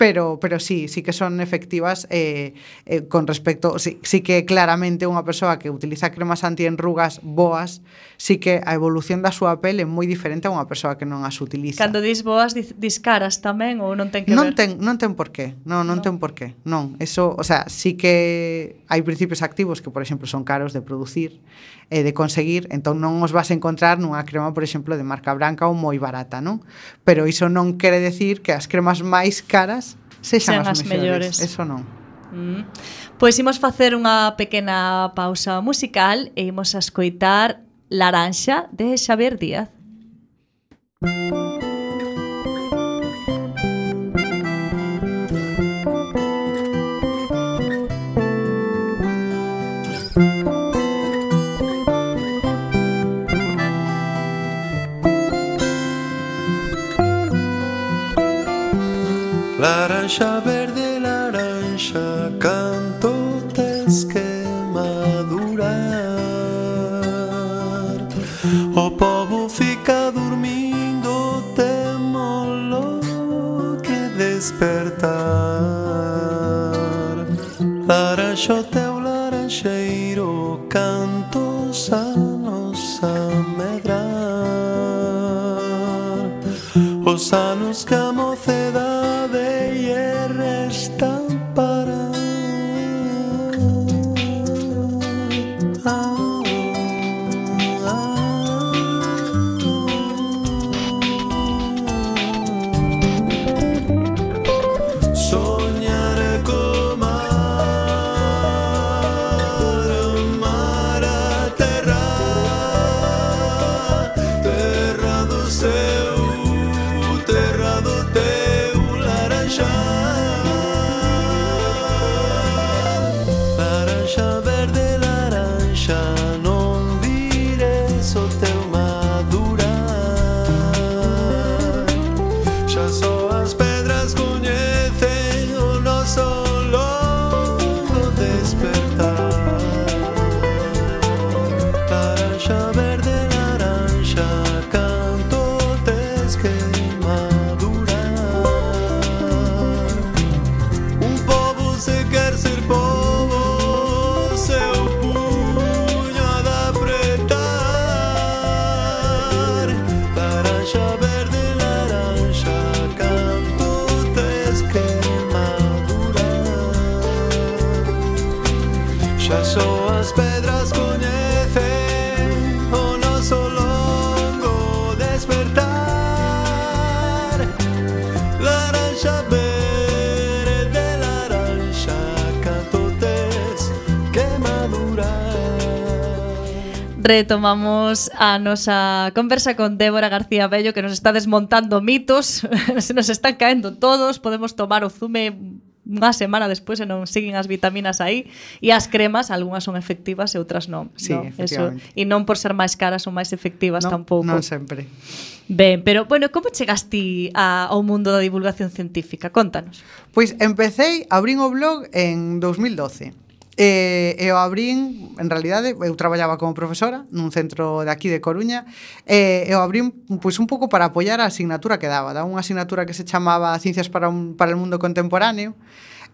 pero pero sí, sí que son efectivas eh, eh, con respecto, sí, sí que claramente unha persoa que utiliza cremas antienrugas boas, sí que a evolución da súa pele é moi diferente a unha persoa que non as utiliza. Cando dis boas, dis, dis caras tamén ou non ten que non ver? Ten, non ten por qué, non, non non ten por qué, non, es eso, o sea, sí que hai principios activos que, por exemplo, son caros de producir e de conseguir, entón non os vas a encontrar nunha crema, por exemplo, de marca branca ou moi barata, non? Pero iso non quere decir que as cremas máis caras sexan, as, as mellores. mellores. Eso non. Mm. Pois imos facer unha pequena pausa musical e imos a escoitar Laranxa de Xavier Díaz. Música Laranxa verde, laranxa, canto tes que madurar. O povo fica dormindo, temolo que despertar. Laranxa, o teu laranxeiro, cantos a medrar. Os anos que retomamos a nosa conversa con Débora García Bello que nos está desmontando mitos, se nos están caendo todos, podemos tomar o zume unha semana despois e non siguen as vitaminas aí e as cremas, algunhas son efectivas e outras non, sí, no? Eso, e non por ser máis caras son máis efectivas non, tampouco. Non sempre. Ben, pero bueno, como chegas ti a, ao mundo da divulgación científica? Contanos. Pois empecé, abrín o blog en 2012 E, e o abrín, en realidade, eu traballaba como profesora nun centro de aquí de Coruña e, e o abrín pois un pouco para apoiar a asignatura que daba. Daba unha asignatura que se chamaba Ciencias para, un, para el Mundo Contemporáneo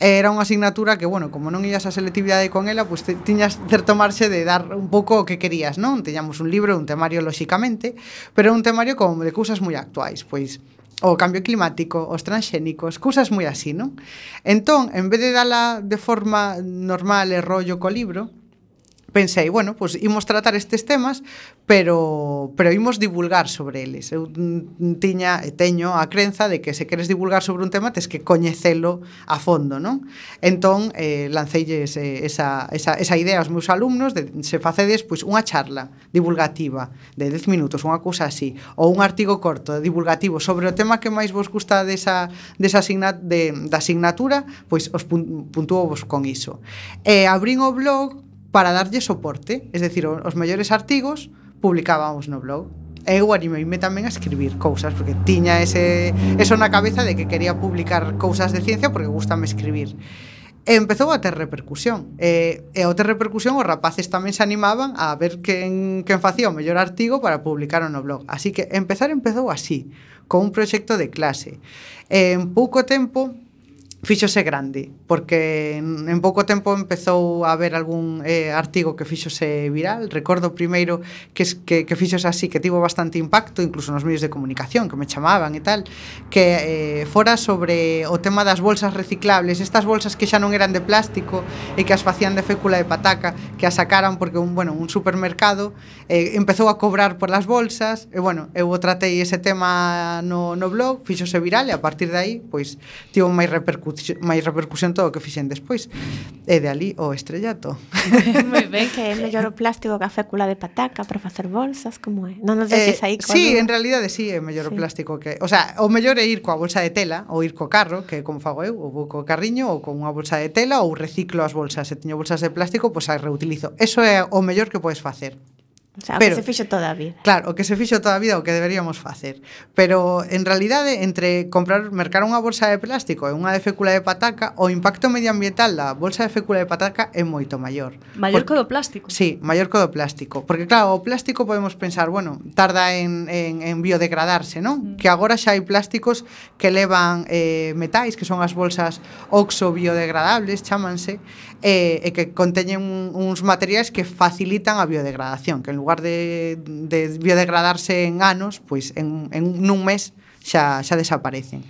era unha asignatura que, bueno, como non ias a selectividade con ela, pois pues, tiñas certo marxe de dar un pouco o que querías, non? Teñamos un libro, un temario, lóxicamente, pero un temario como de cousas moi actuais, pois o cambio climático, os transxénicos, cousas moi así, non? Entón, en vez de dala de forma normal e rollo co libro, pensei, bueno, pois pues, imos tratar estes temas, pero pero imos divulgar sobre eles. Eu tiña e teño a crenza de que se queres divulgar sobre un tema tes que coñecelo a fondo, non? Entón, eh, lanceilles eh, esa, esa, esa idea aos meus alumnos de se facedes pois, unha charla divulgativa de 10 minutos, unha cousa así, ou un artigo corto divulgativo sobre o tema que máis vos gusta desa, desa asigna, de, da asignatura, pois os puntúo vos con iso. E eh, abrín o blog para darlle soporte. Es decir, os mellores artigos publicábamos no blog. E eu animeime tamén a escribir cousas porque tiña ese eso na cabeza de que quería publicar cousas de ciencia porque gustame escribir. E empezou a ter repercusión. E, e ao ter repercusión os rapaces tamén se animaban a ver quen, quen facía o mellor artigo para publicar no blog. Así que empezar empezou así, con un proxecto de clase. E en pouco tempo fíxose grande porque en pouco tempo empezou a haber algún eh, artigo que fixose viral. Recordo primeiro que, que, que fixose así, que tivo bastante impacto, incluso nos medios de comunicación, que me chamaban e tal, que eh, fora sobre o tema das bolsas reciclables, estas bolsas que xa non eran de plástico e que as facían de fécula de pataca, que as sacaran porque un, bueno, un supermercado eh, empezou a cobrar por las bolsas, e bueno, eu tratei ese tema no, no blog, fixose viral e a partir de aí, pois, tivo máis repercusión, máis repercusión todo o que fixen despois. E de ali o estrellato. Moi ben, que é mellor o plástico que a fécula de pataca para facer bolsas, como é? Non nos eh, deixes eh, aí coa Sí, en realidade sí, é mellor sí. o plástico que... O sea, o mellor é ir coa bolsa de tela ou ir co carro, que é como fago eu, ou vou co carriño ou con unha bolsa de tela ou reciclo as bolsas. Se teño bolsas de plástico, pois pues as reutilizo. Eso é o mellor que podes facer. O sea, Pero, o que se fixo toda a vida. Claro, o que se fixo toda a vida o que deberíamos facer. Pero, en realidade, entre comprar, mercar unha bolsa de plástico e unha de fécula de pataca, o impacto medioambiental da bolsa de fécula de pataca é moito maior. Maior co do plástico? Sí, maior co do plástico. Porque, claro, o plástico podemos pensar, bueno, tarda en, en, en biodegradarse, non? Mm. Que agora xa hai plásticos que levan eh, metais, que son as bolsas oxo biodegradables, chámanse, e, e que conteñen un, uns materiais que facilitan a biodegradación, que en lugar de, de biodegradarse en anos, pois en, en nun mes xa, xa desaparecen.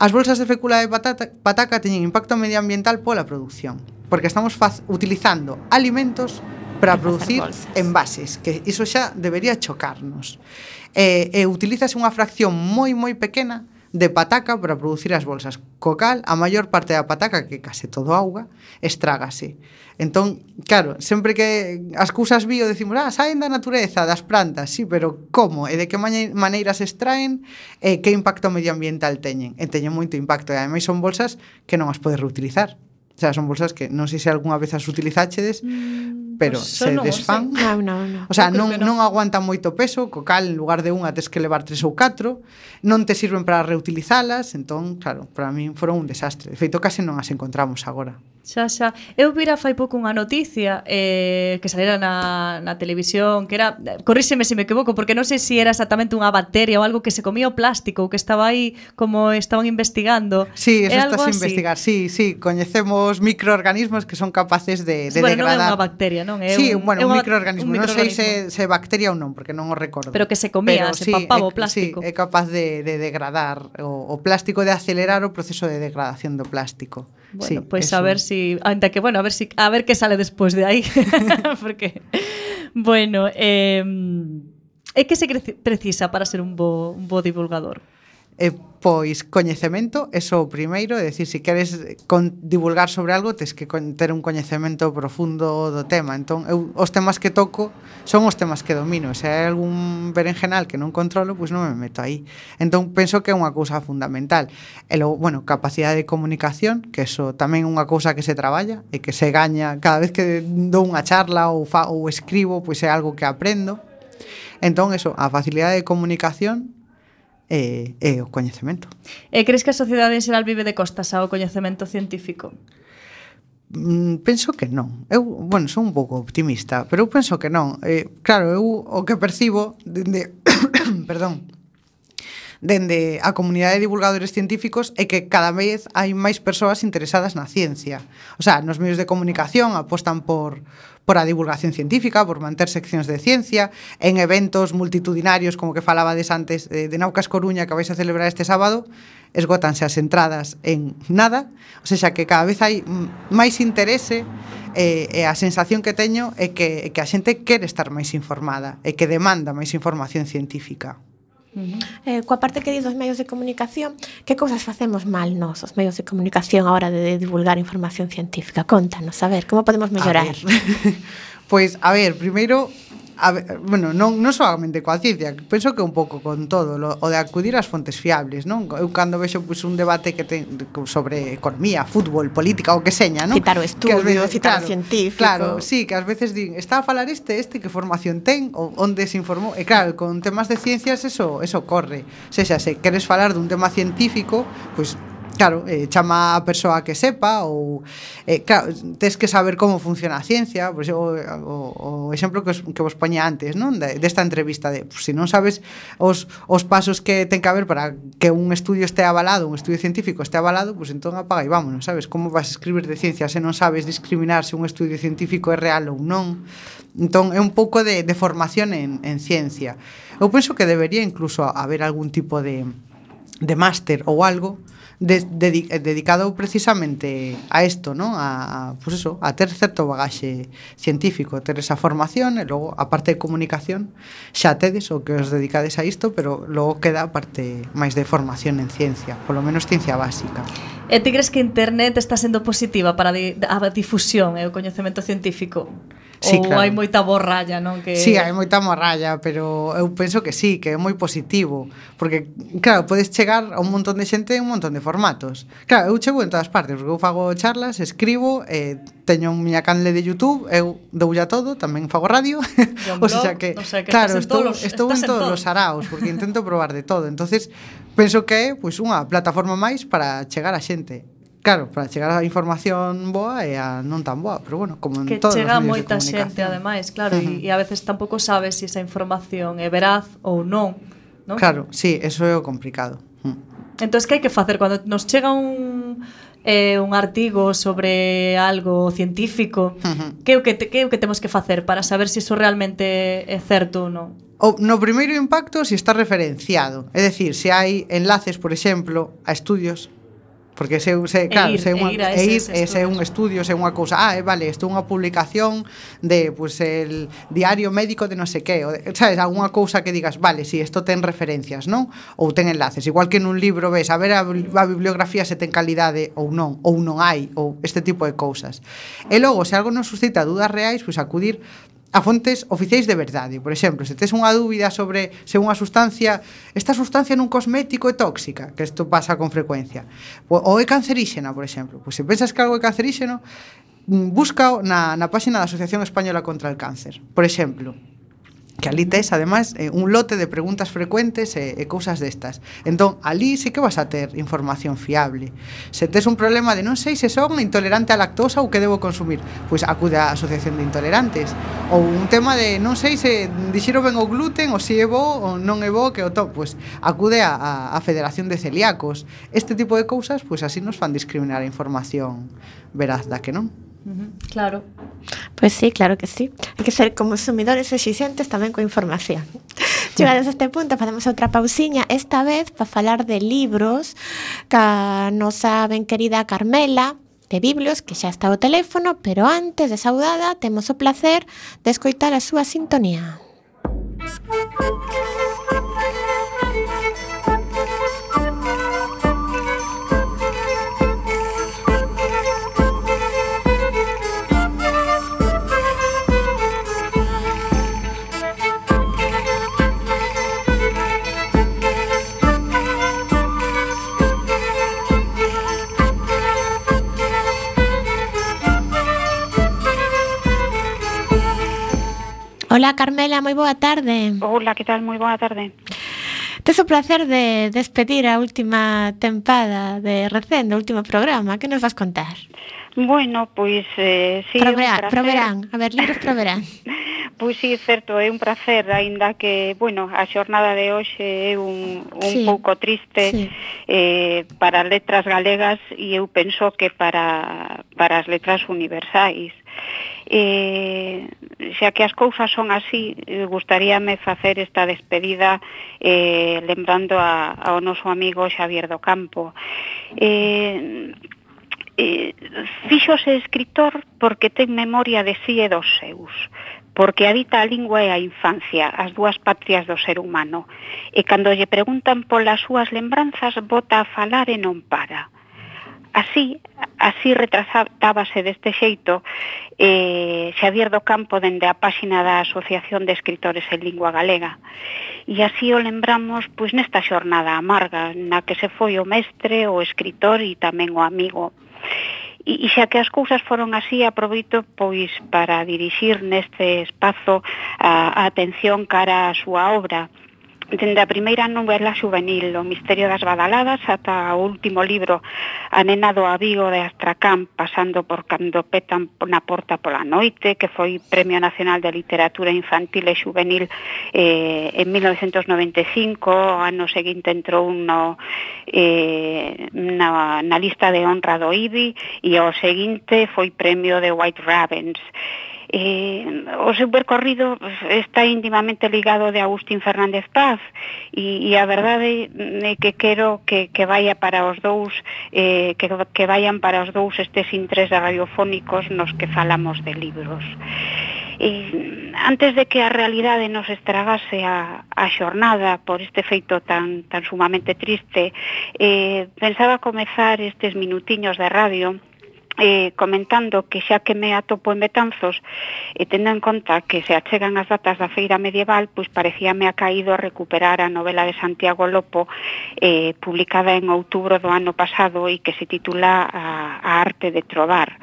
As bolsas de fécula de patata, pataca teñen impacto medioambiental pola produción, porque estamos faz, utilizando alimentos para producir envases, que iso xa debería chocarnos. E, e utilízase unha fracción moi moi pequena de pataca para producir as bolsas. Co cal, a maior parte da pataca, que case todo auga, estrágase. Entón, claro, sempre que as cousas bio decimos, ah, saen da natureza, das plantas, sí, pero como? E de que maneiras extraen? E que impacto medioambiental teñen? E teñen moito impacto, e ademais son bolsas que non as podes reutilizar. O sea, son bolsas que non sei se algunha vez as utilizáchedes, mm pero pues se non desfán. Sei. Non, non, non. O sea, non, non aguantan moito peso, co cal en lugar de unha tes que levar tres ou catro, non te sirven para reutilizalas, entón, claro, para min foron un desastre. De feito, case non as encontramos agora. Xa, xa. Eu vira fai pouco unha noticia eh, que salera na, na televisión, que era, corríxeme se me equivoco, porque non sei se si era exactamente unha bacteria ou algo que se comía o plástico, ou que estaba aí como estaban investigando. Sí, eso é estás a investigar. Sí, sí, coñecemos microorganismos que son capaces de, de bueno, degradar. Bueno, non é unha bacteria, non? non é sí, un, bueno, é un, microorganismo. un. Non sei se, se bacteria ou non, porque non o recordo. Pero que se comía, Pero, se sí, papaba o plástico. Sí, é capaz de, de degradar o, o plástico, de acelerar o proceso de degradación do plástico. Bueno, sí, pois pues eso. a ver si anda que bueno, a ver si a ver que sale despois de aí, porque bueno, eh, é que se precisa para ser un bo, un bo divulgador? E, pois coñecemento, eso o primeiro, é dicir, se queres con, divulgar sobre algo, tes que ter un coñecemento profundo do tema. Entón, eu os temas que toco son os temas que domino. Se hai algún berenjenal que non controlo, pois non me meto aí. Entón, penso que é unha cousa fundamental. E logo, bueno, capacidade de comunicación, que eso tamén é unha cousa que se traballa e que se gaña cada vez que dou unha charla ou, fa, ou escribo, pois é algo que aprendo. Entón, eso, a facilidade de comunicación e, e o coñecemento. E crees que a sociedade en xeral vive de costas ao coñecemento científico? Mm, penso que non. Eu, bueno, son un pouco optimista, pero eu penso que non. Eh, claro, eu o que percibo dende perdón, dende a comunidade de divulgadores científicos é que cada vez hai máis persoas interesadas na ciencia. O sea, nos medios de comunicación apostan por por a divulgación científica, por manter seccións de ciencia, en eventos multitudinarios, como que falabades antes, de, de Naucas Coruña, que vais a celebrar este sábado, esgótanse as entradas en nada, o sea que cada vez hai máis interese e, e a sensación que teño é que, é que a xente quere estar máis informada e que demanda máis información científica. Eh, coa parte que di dos medios de comunicación, que cousas facemos mal nos, os medios de comunicación, a hora de divulgar información científica? Contanos, a ver, como podemos mellorar? Pois, a ver, a ver primeiro, a, bueno, non, non solamente coa ciencia, penso que un pouco con todo, lo, o de acudir ás fontes fiables, non? Eu cando vexo pues, un debate que ten sobre economía, fútbol, política, o que seña, non? Citar o estudio, veces, citar claro, o científico. Claro, sí, que ás veces din, está a falar este, este, que formación ten, o onde se informou. E claro, con temas de ciencias eso, eso corre. Se xa, se queres falar dun tema científico, pois pues, Claro, eh, chama a persoa que sepa ou eh, claro, tes que saber como funciona a ciencia, por exemplo, o, o, o exemplo que, os, que vos poña antes, non? De, desta entrevista de, pues, se non sabes os, os pasos que ten que haber para que un estudio este avalado, un estudio científico este avalado, pues, entón apaga e vámonos, sabes? Como vas a escribir de ciencia se non sabes discriminar se un estudio científico é real ou non? Entón é un pouco de, de formación en, en ciencia. Eu penso que debería incluso haber algún tipo de de máster ou algo de, de, eh, dedicado precisamente a isto, ¿no? A, a, pues eso, a ter certo bagaxe científico, ter esa formación e logo a parte de comunicación xa tedes o que os dedicades a isto, pero logo queda a parte máis de formación en ciencia, polo menos ciencia básica. E ti crees que internet está sendo positiva para a difusión e o coñecemento científico? Sí, Ou claro. hai moita borralla, non? Que... Sí, hai moita morralla, pero eu penso que sí, que é moi positivo. Porque, claro, podes chegar a un montón de xente en un montón de formatos. Claro, eu chego en todas partes, porque eu fago charlas, escribo, eh, teño un miña canle de YouTube, eu doulla todo, tamén fago radio. o sea que, o sea que claro, estou, los, estou en todos todo. os araos, porque intento probar de todo. entonces penso que é pois, unha plataforma máis para chegar a xente. Claro, para chegar a información boa e a non tan boa, pero bueno, como en que todos chega moita xente ademais, claro, uh -huh. e, e a veces tampouco sabes se esa información é veraz ou non, non? Claro, sí, eso é o complicado. Hm. Entonces. Entón, que hai que facer cando nos chega un eh, un artigo sobre algo científico, uh -huh. que é o que te, que é o que temos que facer para saber se si iso realmente é certo ou non? O, no primeiro impacto se si está referenciado, é dicir, se hai enlaces, por exemplo, a estudios porque se, se, claro, e ir, se unha, e ir, e ese é un estudio, se é unha cousa, ah, eh, vale, isto é unha publicación de pues el diario médico de non sei que, ou, sabes, algunha cousa que digas, vale, si sí, isto ten referencias, non? Ou ten enlaces, igual que nun libro ves, a ver a, a bibliografía se ten calidade ou non, ou non hai, ou este tipo de cousas. E logo, se algo nos suscita dúdas reais, pois pues, acudir a fontes oficiais de verdade. Por exemplo, se tes unha dúbida sobre se unha sustancia, esta sustancia nun cosmético é tóxica, que isto pasa con frecuencia, ou é canceríxena, por exemplo. Pois se pensas que algo é canceríxeno, mm, busca na, na páxina da Asociación Española contra el Cáncer, por exemplo que ali tes, ademais, eh, un lote de preguntas frecuentes e, e cousas destas. Entón, ali sí que vas a ter información fiable. Se tes un problema de non sei se son intolerante á lactosa ou que debo consumir, pois acude á Asociación de Intolerantes. Ou un tema de non sei se dixero ben o gluten ou se é bo ou non é bo que o to, pois acude á, á Federación de Celíacos. Este tipo de cousas, pois así nos fan discriminar a información veraz da que non. Uh -huh. Claro. Pois sí, claro que sí. Hai que ser consumidores exixentes tamén coa información. Chegados a este punto, facemos outra pausiña, esta vez para falar de libros, ca nosa ben querida Carmela, de Biblios, que xa está o teléfono, pero antes de saudada, temos o placer de escoitar a súa sintonía. Música Hola Carmela, moi boa tarde. Hola, que tal? Moi boa tarde. Tes o placer de despedir a última tempada de recén, do último programa. Que nos vas contar? Bueno, pois... Eh, sí, proverán, proverán. A ver, libros proverán. pois sí, certo, é un placer, aínda que, bueno, a xornada de hoxe é un, un sí, pouco triste sí. eh, para letras galegas e eu penso que para, para as letras universais eh, xa que as cousas son así, eh, gustaríame facer esta despedida eh, lembrando a, ao noso amigo Xavier do Campo. Eh, eh, fíxose escritor porque ten memoria de si e dos seus porque habita a lingua e a infancia, as dúas patrias do ser humano. E cando lle preguntan polas súas lembranzas, bota a falar e non para Así, así retratábase deste xeito eh, Xavier do Campo dende a páxina da Asociación de Escritores en Lingua Galega. E así o lembramos pois nesta xornada amarga na que se foi o mestre, o escritor e tamén o amigo. E, e xa que as cousas foron así, aproveito pois para dirixir neste espazo a, a atención cara á súa obra, dende a primeira novela juvenil, o misterio das badaladas, ata o último libro, a nena do avigo de Astracán, pasando por cando petan na porta pola noite, que foi Premio Nacional de Literatura Infantil e Juvenil eh, en 1995, o ano seguinte entrou no, eh, na, na lista de honra do IBI, e o seguinte foi Premio de White Ravens. Eh, o seu percorrido está íntimamente ligado de Agustín Fernández Paz e, e a verdade é que quero que, que vaya para os dous eh, que, que vayan para os dous estes intereses radiofónicos nos que falamos de libros. E antes de que a realidade nos estragase a, a xornada por este feito tan, tan sumamente triste eh, pensaba comezar estes minutiños de radio eh, comentando que xa que me atopo en Betanzos e tendo en conta que se achegan as datas da feira medieval, pois parecíame ha caído a recuperar a novela de Santiago Lopo eh, publicada en outubro do ano pasado e que se titula A, a arte de trobar.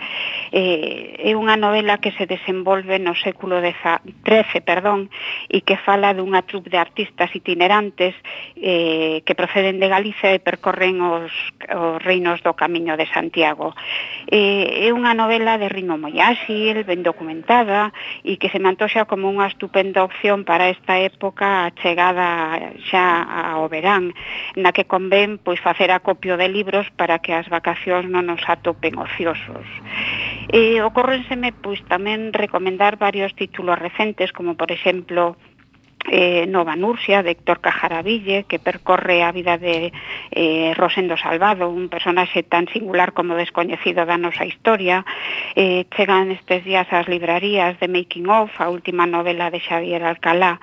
Eh, é unha novela que se desenvolve no século XIII perdón, e que fala dunha trupe de artistas itinerantes eh, que proceden de Galicia e percorren os, os reinos do Camiño de Santiago. Eh, eh, é unha novela de ritmo moi áxil, ben documentada e que se me antoxa como unha estupenda opción para esta época chegada xa ao verán, na que convén pois facer acopio de libros para que as vacacións non nos atopen ociosos. E ocórrenseme pois tamén recomendar varios títulos recentes como por exemplo eh, Nova Nursia, de Héctor Cajaraville, que percorre a vida de eh, Rosendo Salvado, un personaxe tan singular como descoñecido da nosa historia. Eh, chegan estes días ás librarías de Making of, a última novela de Xavier Alcalá,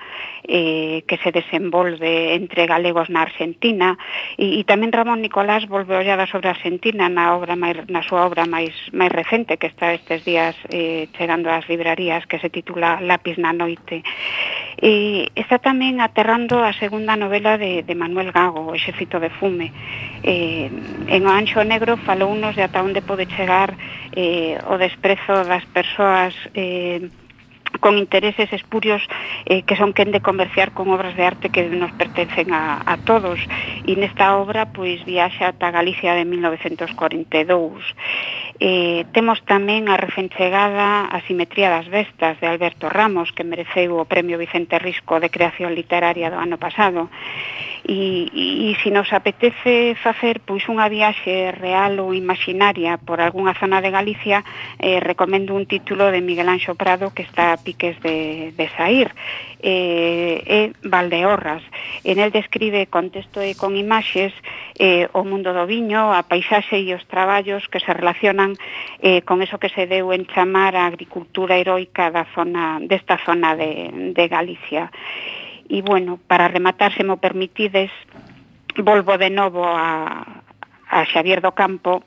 eh, que se desenvolve entre galegos na Argentina, e, e tamén Ramón Nicolás volve ollada sobre Argentina na obra máis, na súa obra máis máis recente que está estes días eh, chegando ás librarías que se titula Lápis na noite. E, está tamén aterrando a segunda novela de, de Manuel Gago, o Exército de Fume. Eh, en O Anxo Negro falounos de ata onde pode chegar eh, o desprezo das persoas eh, con intereses espurios eh, que son quen de comerciar con obras de arte que nos pertencen a, a todos. E nesta obra pois viaxa ata Galicia de 1942 eh, temos tamén a refenchegada a simetría das bestas de Alberto Ramos que mereceu o premio Vicente Risco de creación literaria do ano pasado e, e, e se nos apetece facer pois unha viaxe real ou imaginaria por algunha zona de Galicia, eh, recomendo un título de Miguel Anxo Prado que está a piques de, de sair, eh, é Valdeorras. En el describe con texto e con imaxes eh, o mundo do viño, a paisaxe e os traballos que se relacionan eh, con eso que se deu en chamar a agricultura heroica da zona, desta zona de, de Galicia. E, bueno, para rematar, se mo permitides, volvo de novo a, a Xavier do Campo,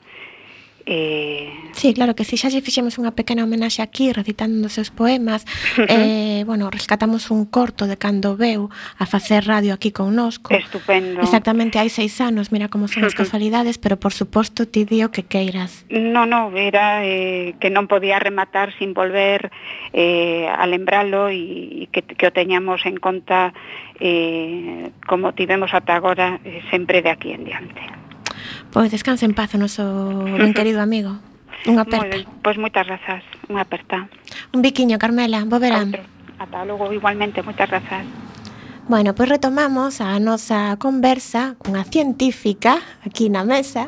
Eh... Sí, claro que si sí, xa lle fixemos unha pequena homenaxe aquí recitando os seus poemas eh, bueno, rescatamos un corto de cando veu a facer radio aquí connosco. Estupendo. Exactamente, hai seis anos, mira como son as casualidades pero por suposto ti dio que queiras. No, no, era eh, que non podía rematar sin volver eh, a lembralo e, e que, que o teñamos en conta eh, como tivemos ata agora eh, sempre de aquí en diante. Pois descanse en paz o noso ben querido amigo. Unha aperta. Moi, pois moitas grazas, unha aperta. Un biquiño, Carmela, bo verán. Outro. Ata logo, igualmente, moitas grazas. Bueno, pois retomamos a nosa conversa cunha científica aquí na mesa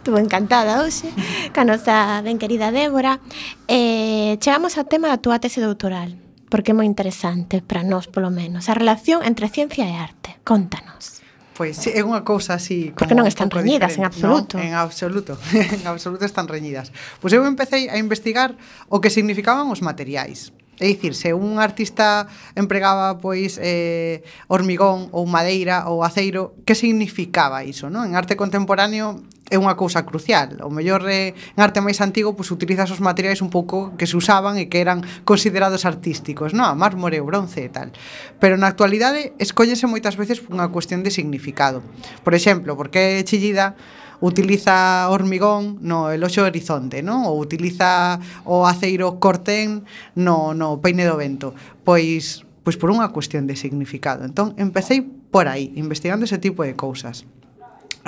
Estuvo encantada hoxe Ca nosa ben querida Débora eh, Chegamos ao tema da túa tese doutoral Porque é moi interesante para nós, polo menos A relación entre ciencia e arte Contanos Pois sí, é unha cousa así como Porque non están reñidas en absoluto. No, en absoluto. en absoluto están reñidas. Pois eu empecéi a investigar o que significaban os materiais. É dicir, se un artista empregaba pois eh, hormigón ou madeira ou aceiro, que significaba iso, non? En arte contemporáneo é unha cousa crucial. O mellor eh, en arte máis antigo pois utilizas os materiais un pouco que se usaban e que eran considerados artísticos, non? Mármore, bronce e tal. Pero na actualidade escóllese moitas veces por unha cuestión de significado. Por exemplo, porque Chillida utiliza hormigón no eloxo horizonte, non? Ou utiliza o aceiro cortén no, no peine do vento. Pois, pois por unha cuestión de significado. Entón, empecéi por aí, investigando ese tipo de cousas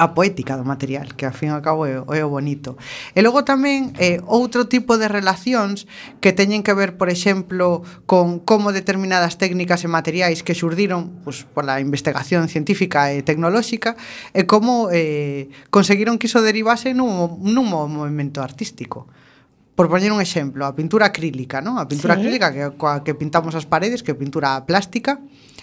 a poética do material, que ao fin e ao cabo é, é o bonito. E logo tamén eh, outro tipo de relacións que teñen que ver, por exemplo, con como determinadas técnicas e materiais que xurdiron pues, pola investigación científica e tecnolóxica e como eh, conseguiron que iso derivase nun, nun movimento artístico. Por poñer un exemplo, a pintura acrílica, non? A pintura sí. acrílica que coa que pintamos as paredes, que é pintura plástica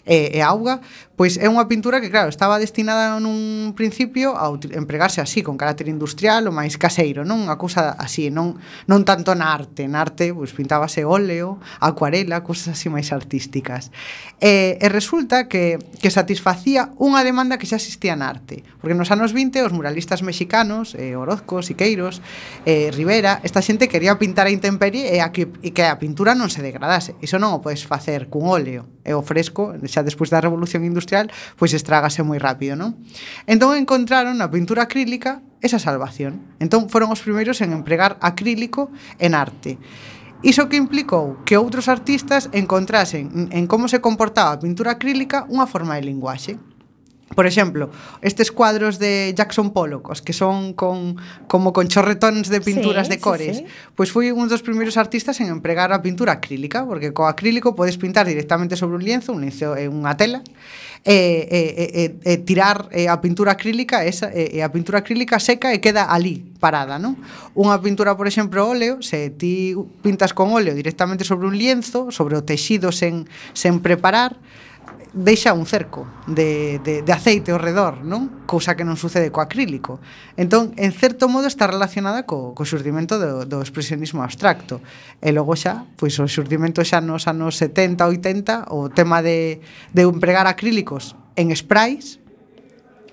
e, e auga, pois é unha pintura que claro, estaba destinada nun principio a empregarse así con carácter industrial ou máis caseiro, non? Unha cousa así, non non tanto na arte, na arte pois pintábase óleo, acuarela, cousas así máis artísticas. E, e resulta que que satisfacía unha demanda que xa existía na arte, porque nos anos 20 os muralistas mexicanos, eh, Orozco, Siqueiros, eh, Rivera, esta xente quería quería pintar a intemperie e, a que, e que a pintura non se degradase. Iso non o podes facer cun óleo e o fresco, xa despois da revolución industrial, pois estrágase moi rápido, non? Entón encontraron na pintura acrílica esa salvación. Entón foron os primeiros en empregar acrílico en arte. Iso que implicou que outros artistas encontrasen en como se comportaba a pintura acrílica unha forma de linguaxe. Por exemplo, estes cuadros de Jackson Pollock, os que son con como con chorretóns de pinturas sí, de cores, sí, sí. pois foi un dos primeiros artistas en empregar a pintura acrílica, porque co acrílico podes pintar directamente sobre un lienzo, un lienzo é unha tela, e, e, e, e tirar eh, a pintura acrílica, esa e a pintura acrílica seca e queda ali parada, non? Unha pintura, por exemplo, óleo, se ti pintas con óleo directamente sobre un lienzo, sobre o texido sen sen preparar, deixa un cerco de, de, de aceite ao redor, non? Cousa que non sucede co acrílico. Entón, en certo modo está relacionada co, co xurdimento do, do expresionismo abstracto. E logo xa, pois o xurdimento xa nos anos 70, 80, o tema de, de empregar acrílicos en sprays,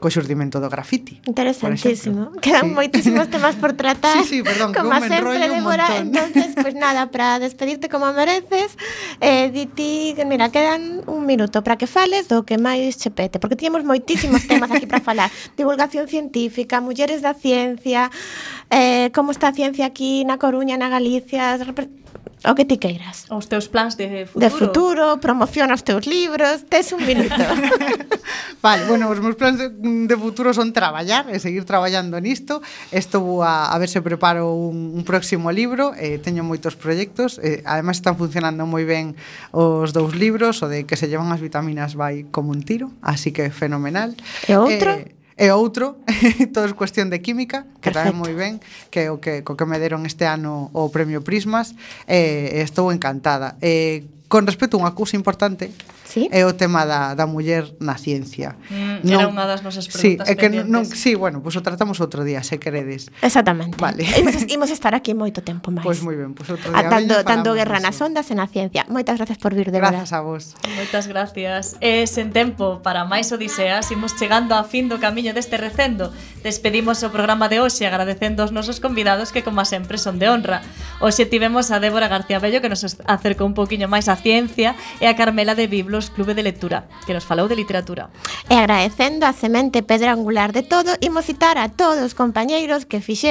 co xurdimento do grafiti. Interesantísimo. Quedan sí. moitísimos temas por tratar. Sí, sí, perdón, como que sempre, un Débora. Montón. Entonces, pues nada, para despedirte como mereces, eh, diti, mira, quedan un minuto para que fales do que máis che pete, porque tiñemos moitísimos temas aquí para falar. Divulgación científica, mulleres da ciencia, eh, como está a ciencia aquí na Coruña, na Galicia, o que ti queiras. Os teus plans de futuro. De futuro, promociona os teus libros, tes un minuto. vale, bueno, os meus plans de, de futuro son traballar e seguir traballando nisto. Estou a, a ver se preparo un, un próximo libro, eh, teño moitos proxectos, eh, además están funcionando moi ben os dous libros, o de que se llevan as vitaminas vai como un tiro, así que fenomenal. E outro? Eh, e outro, todo é cuestión de química, que Perfecto. moi ben, que é o que co que me deron este ano o Premio Prismas, e eh, estou encantada. Eh, con respecto a unha cousa importante, sí? é o tema da, da muller na ciencia. Mm, non, era unha das nosas preguntas sí, é que non, sí, bueno, pois pues, o tratamos outro día, se queredes. Exactamente. Vale. Imos, imos estar aquí moito tempo máis. Pois pues moi ben, pois pues outro día. A, tanto, tanto guerra nas ondas e na ciencia. Moitas gracias por vir de verdade. Grazas a vos. Moitas gracias. E sen tempo para máis odiseas, imos chegando a fin do camiño deste recendo. Despedimos o programa de hoxe agradecendo aos nosos convidados que como sempre son de honra. Hoxe tivemos a Débora García Bello que nos acercou un poquinho máis a ciencia e a Carmela de Biblo Pueblos Clube de Lectura, que nos falou de literatura. E agradecendo a semente pedra angular de todo, imos citar a todos os compañeiros que fixeron